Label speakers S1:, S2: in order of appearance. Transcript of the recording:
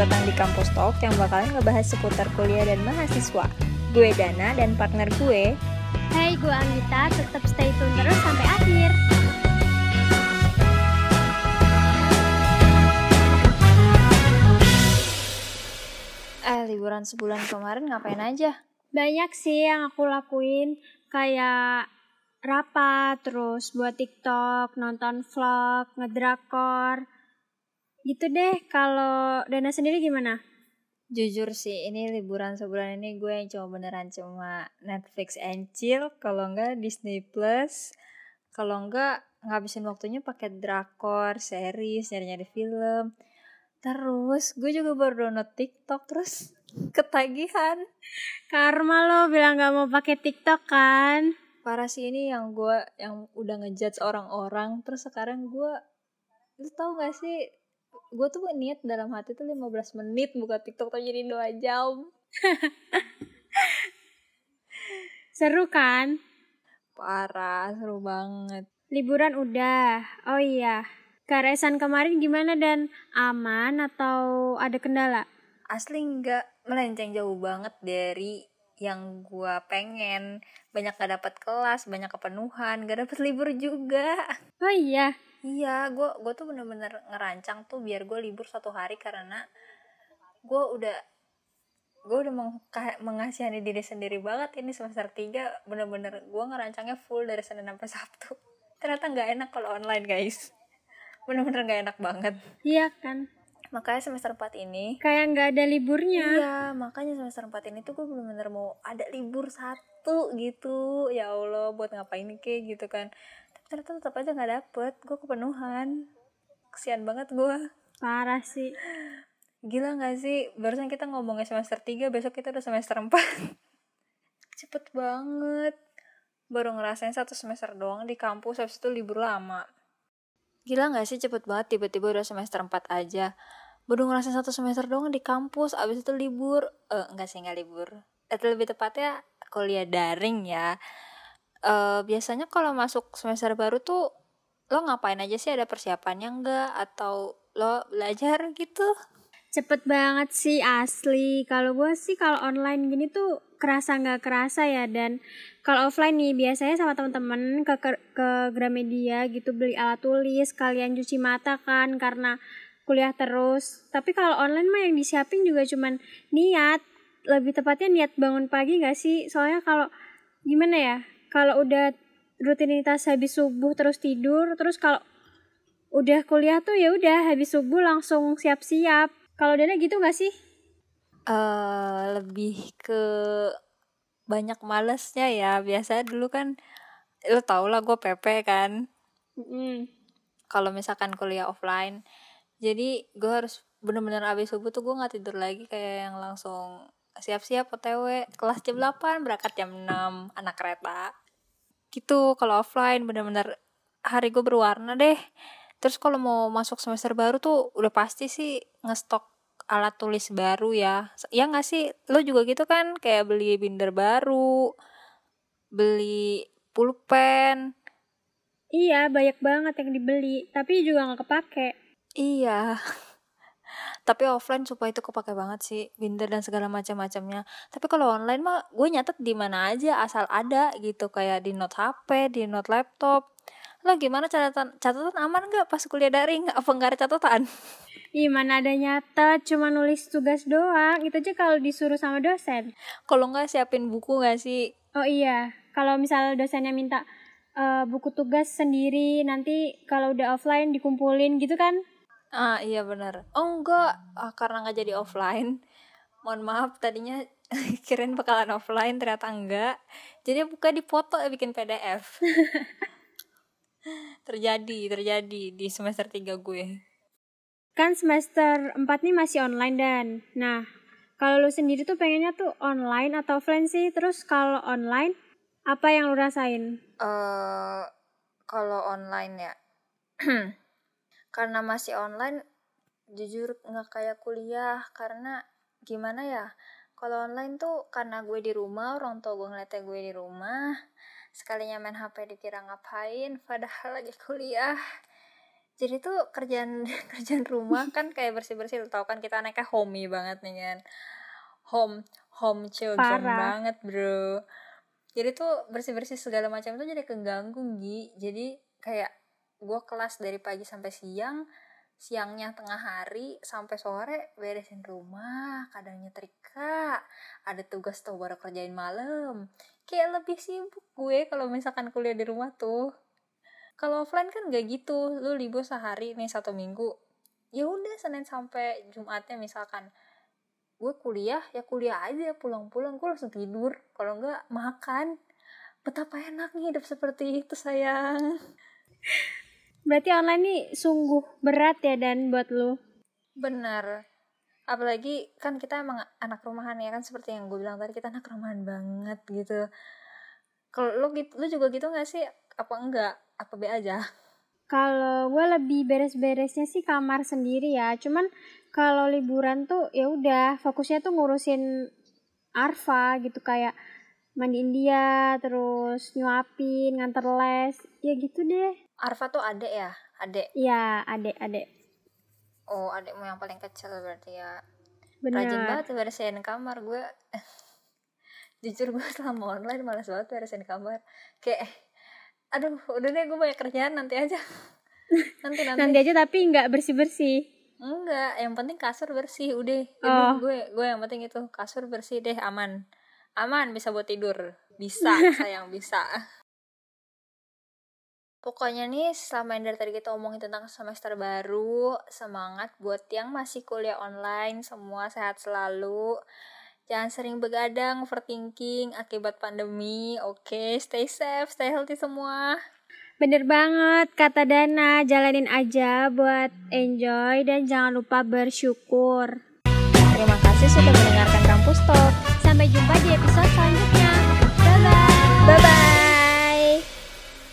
S1: Selamat datang di Kampus Talk yang bakalan ngebahas seputar kuliah dan mahasiswa. Gue Dana dan partner gue.
S2: Hai, gue Anggita. Tetap stay tune terus sampai akhir.
S1: Eh, liburan sebulan kemarin ngapain aja?
S2: Banyak sih yang aku lakuin. Kayak rapat, terus buat TikTok, nonton vlog, ngedrakor. Gitu deh, kalau Dana sendiri gimana?
S1: Jujur sih, ini liburan sebulan ini gue yang cuma beneran cuma Netflix and chill, kalau enggak Disney Plus, kalau enggak ngabisin waktunya pakai drakor, series, nyari-nyari film. Terus gue juga baru download TikTok terus ketagihan.
S2: Karma lo bilang gak mau pakai TikTok kan?
S1: Parah sih ini yang gue yang udah ngejudge orang-orang terus sekarang gue lu tau gak sih gue tuh niat dalam hati tuh 15 menit buka TikTok tuh jadi 2 jam.
S2: Seru kan?
S1: Parah, seru banget.
S2: Liburan udah. Oh iya. Karesan kemarin gimana dan aman atau ada kendala?
S1: Asli nggak melenceng jauh banget dari yang gue pengen banyak gak dapat kelas banyak kepenuhan gak dapat libur juga
S2: oh iya
S1: iya gue gue tuh bener-bener ngerancang tuh biar gue libur satu hari karena gue udah gue udah meng mengasihani diri sendiri banget ini semester 3 bener-bener gue ngerancangnya full dari Senin sampai Sabtu. Ternyata nggak enak kalau online guys. Bener-bener nggak enak banget.
S2: Iya kan?
S1: Makanya semester 4 ini
S2: kayak nggak ada liburnya.
S1: Iya makanya semester 4 ini tuh gue bener-bener mau ada libur satu gitu. Ya Allah buat ngapain kayak gitu kan ternyata tetap aja nggak dapet. Gue kepenuhan. Kesian banget gue
S2: parah sih.
S1: Gila nggak sih? Barusan kita ngomongnya semester 3 besok kita udah semester 4 cepet banget. Baru ngerasain satu semester doang di kampus habis itu libur lama. Gila gak sih? Cepet banget tiba-tiba udah semester 4 aja. Baru ngerasain satu semester doang di kampus Abis itu libur. Eh enggak sih enggak libur. Atau lebih tepatnya kuliah daring ya uh, Biasanya kalau masuk semester baru tuh Lo ngapain aja sih? Ada persiapannya enggak Atau lo belajar gitu?
S2: Cepet banget sih asli. Kalau gue sih kalau online gini tuh kerasa nggak kerasa ya. Dan kalau offline nih biasanya sama teman-teman ke, ke ke Gramedia gitu beli alat tulis kalian cuci mata kan karena kuliah terus. Tapi kalau online mah yang disiapin juga cuman niat. Lebih tepatnya niat bangun pagi gak sih? Soalnya kalau gimana ya kalau udah rutinitas habis subuh terus tidur terus kalau udah kuliah tuh ya udah habis subuh langsung siap-siap. Kalau Dana gitu gak sih?
S1: Uh, lebih ke banyak malesnya ya. Biasa dulu kan lo tau lah gue PP kan.
S2: Mm.
S1: kalau misalkan kuliah offline. Jadi gue harus bener-bener abis subuh tuh gue nggak tidur lagi kayak yang langsung siap-siap otw kelas jam 8 berangkat jam 6 anak kereta. Gitu kalau offline bener-bener hari gue berwarna deh. Terus kalau mau masuk semester baru tuh udah pasti sih ngestok alat tulis baru ya. Ya nggak sih? Lo juga gitu kan kayak beli binder baru beli pulpen.
S2: Iya banyak banget yang dibeli tapi juga nggak kepake.
S1: Iya tapi offline supaya itu kepake banget sih binder dan segala macam-macamnya tapi kalau online mah gue nyatet di mana aja asal ada gitu kayak di note HP di note laptop lo gimana catatan catatan aman nggak pas kuliah daring apa nggak ada catatan
S2: Ih mana ada nyatet, cuma nulis tugas doang. Itu aja kalau disuruh sama dosen.
S1: Kalau nggak siapin buku nggak sih?
S2: Oh iya, kalau misalnya dosennya minta uh, buku tugas sendiri, nanti kalau udah offline dikumpulin gitu kan?
S1: Ah iya benar. Oh enggak, ah, karena nggak jadi offline. Mohon maaf tadinya kirain bakalan offline ternyata enggak. Jadi buka di foto bikin PDF. terjadi, terjadi di semester 3 gue
S2: kan semester 4 nih masih online dan nah kalau lu sendiri tuh pengennya tuh online atau offline sih terus kalau online apa yang lu rasain
S1: uh, kalau online ya karena masih online jujur nggak kayak kuliah. Karena gimana ya kalau online tuh karena gue di rumah orang tua gue ngeliatnya gue di rumah sekalinya main HP dikira ngapain padahal lagi kuliah. Jadi tuh kerjaan kerjaan rumah kan kayak bersih bersih tau kan kita anaknya homey banget nih kan home home children
S2: Parah.
S1: banget bro. Jadi tuh bersih bersih segala macam tuh jadi keganggu Gi. Jadi kayak gue kelas dari pagi sampai siang siangnya tengah hari sampai sore beresin rumah kadang nyetrika ada tugas tuh baru kerjain malam. Kayak lebih sibuk gue kalau misalkan kuliah di rumah tuh. Kalau offline kan gak gitu lu libur sehari nih satu minggu. Ya udah senin sampai jumatnya misalkan. Gue kuliah ya kuliah aja pulang-pulang gue langsung tidur. Kalau enggak makan. Betapa enaknya hidup seperti itu sayang
S2: Berarti online nih sungguh berat ya dan buat lu.
S1: bener apalagi kan kita emang anak rumahan ya kan seperti yang gue bilang tadi kita anak rumahan banget gitu kalau lu gitu lu juga gitu gak sih apa enggak apa be aja
S2: Kalau gue lebih beres-beresnya sih kamar sendiri ya. Cuman kalau liburan tuh ya udah fokusnya tuh ngurusin Arfa gitu kayak mandiin dia, terus nyuapin, nganter les, ya gitu deh.
S1: Arfa tuh adek ya? Adek.
S2: Ya, adek-adek.
S1: oh adekmu yang paling kecil berarti ya. Rajin
S2: Bener.
S1: banget tuh beresin kamar gue. Jujur gue selama online malas banget beresin kamar. Kayak aduh udah deh gue banyak kerjaan nanti aja. Nanti nanti,
S2: Nanti aja tapi nggak bersih-bersih.
S1: enggak yang penting kasur bersih udah.
S2: Oh.
S1: Gue gue yang penting itu kasur bersih deh aman. Aman bisa buat tidur. Bisa sayang bisa Pokoknya nih selama yang dari tadi kita omongin tentang semester baru Semangat buat yang masih kuliah online Semua sehat selalu. Jangan sering begadang, overthinking akibat pandemi. Oke, stay safe, stay healthy semua.
S2: Bener banget, kata Dana, jalanin aja buat enjoy dan jangan lupa bersyukur.
S1: Terima kasih sudah mendengarkan Kampus Talk.
S2: Sampai jumpa di episode selanjutnya.